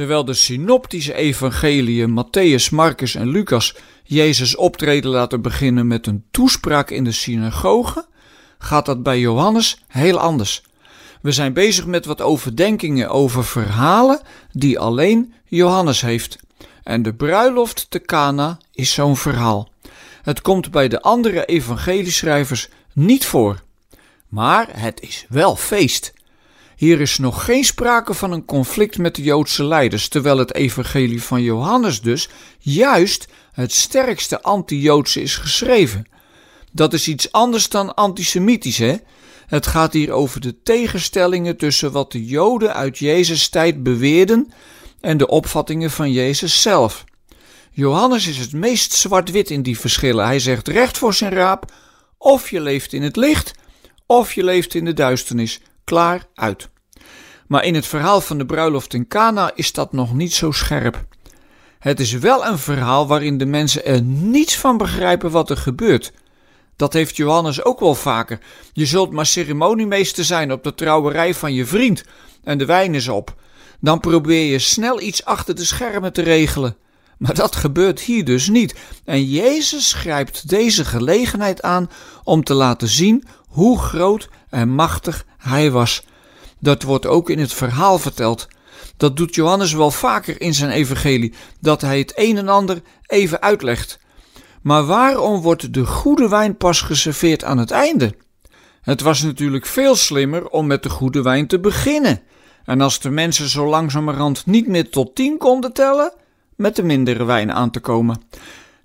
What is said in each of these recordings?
Terwijl de synoptische evangeliën Matthäus, Marcus en Lucas Jezus optreden laten beginnen met een toespraak in de synagoge, gaat dat bij Johannes heel anders. We zijn bezig met wat overdenkingen over verhalen die alleen Johannes heeft. En de bruiloft te Cana is zo'n verhaal. Het komt bij de andere evangelieschrijvers niet voor. Maar het is wel feest. Hier is nog geen sprake van een conflict met de Joodse leiders, terwijl het evangelie van Johannes dus juist het sterkste anti-Joodse is geschreven. Dat is iets anders dan antisemitisch, hè? Het gaat hier over de tegenstellingen tussen wat de Joden uit Jezus' tijd beweerden en de opvattingen van Jezus zelf. Johannes is het meest zwart-wit in die verschillen. Hij zegt recht voor zijn raap: of je leeft in het licht, of je leeft in de duisternis. Klaar uit. Maar in het verhaal van de bruiloft in Cana is dat nog niet zo scherp. Het is wel een verhaal waarin de mensen er niets van begrijpen wat er gebeurt. Dat heeft Johannes ook wel vaker. Je zult maar ceremoniemeester zijn op de trouwerij van je vriend en de wijn is op. Dan probeer je snel iets achter de schermen te regelen. Maar dat gebeurt hier dus niet. En Jezus grijpt deze gelegenheid aan om te laten zien hoe groot en machtig hij was. Dat wordt ook in het verhaal verteld. Dat doet Johannes wel vaker in zijn evangelie, dat hij het een en ander even uitlegt. Maar waarom wordt de goede wijn pas geserveerd aan het einde? Het was natuurlijk veel slimmer om met de goede wijn te beginnen. En als de mensen zo langzamerhand niet meer tot tien konden tellen, met de mindere wijn aan te komen.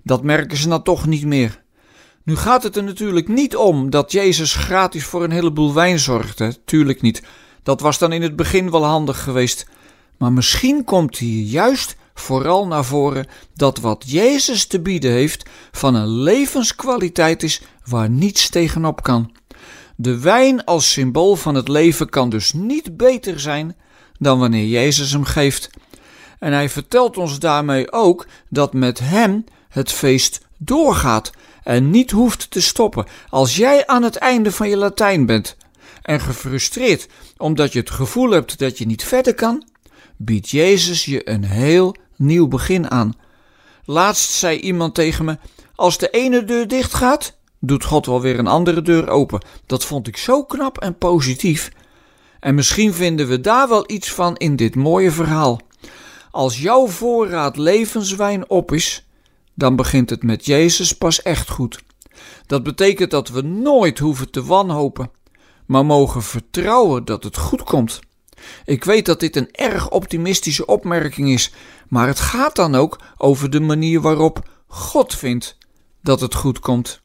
Dat merken ze dan toch niet meer. Nu gaat het er natuurlijk niet om dat Jezus gratis voor een heleboel wijn zorgde. Tuurlijk niet. Dat was dan in het begin wel handig geweest. Maar misschien komt hier juist vooral naar voren dat wat Jezus te bieden heeft van een levenskwaliteit is waar niets tegenop kan. De wijn als symbool van het leven kan dus niet beter zijn dan wanneer Jezus hem geeft. En hij vertelt ons daarmee ook dat met hem het feest doorgaat en niet hoeft te stoppen. Als jij aan het einde van je Latijn bent en gefrustreerd omdat je het gevoel hebt dat je niet verder kan, biedt Jezus je een heel nieuw begin aan. Laatst zei iemand tegen me: Als de ene deur dicht gaat, doet God wel weer een andere deur open. Dat vond ik zo knap en positief. En misschien vinden we daar wel iets van in dit mooie verhaal. Als jouw voorraad levenswijn op is, dan begint het met Jezus pas echt goed. Dat betekent dat we nooit hoeven te wanhopen, maar mogen vertrouwen dat het goed komt. Ik weet dat dit een erg optimistische opmerking is, maar het gaat dan ook over de manier waarop God vindt dat het goed komt.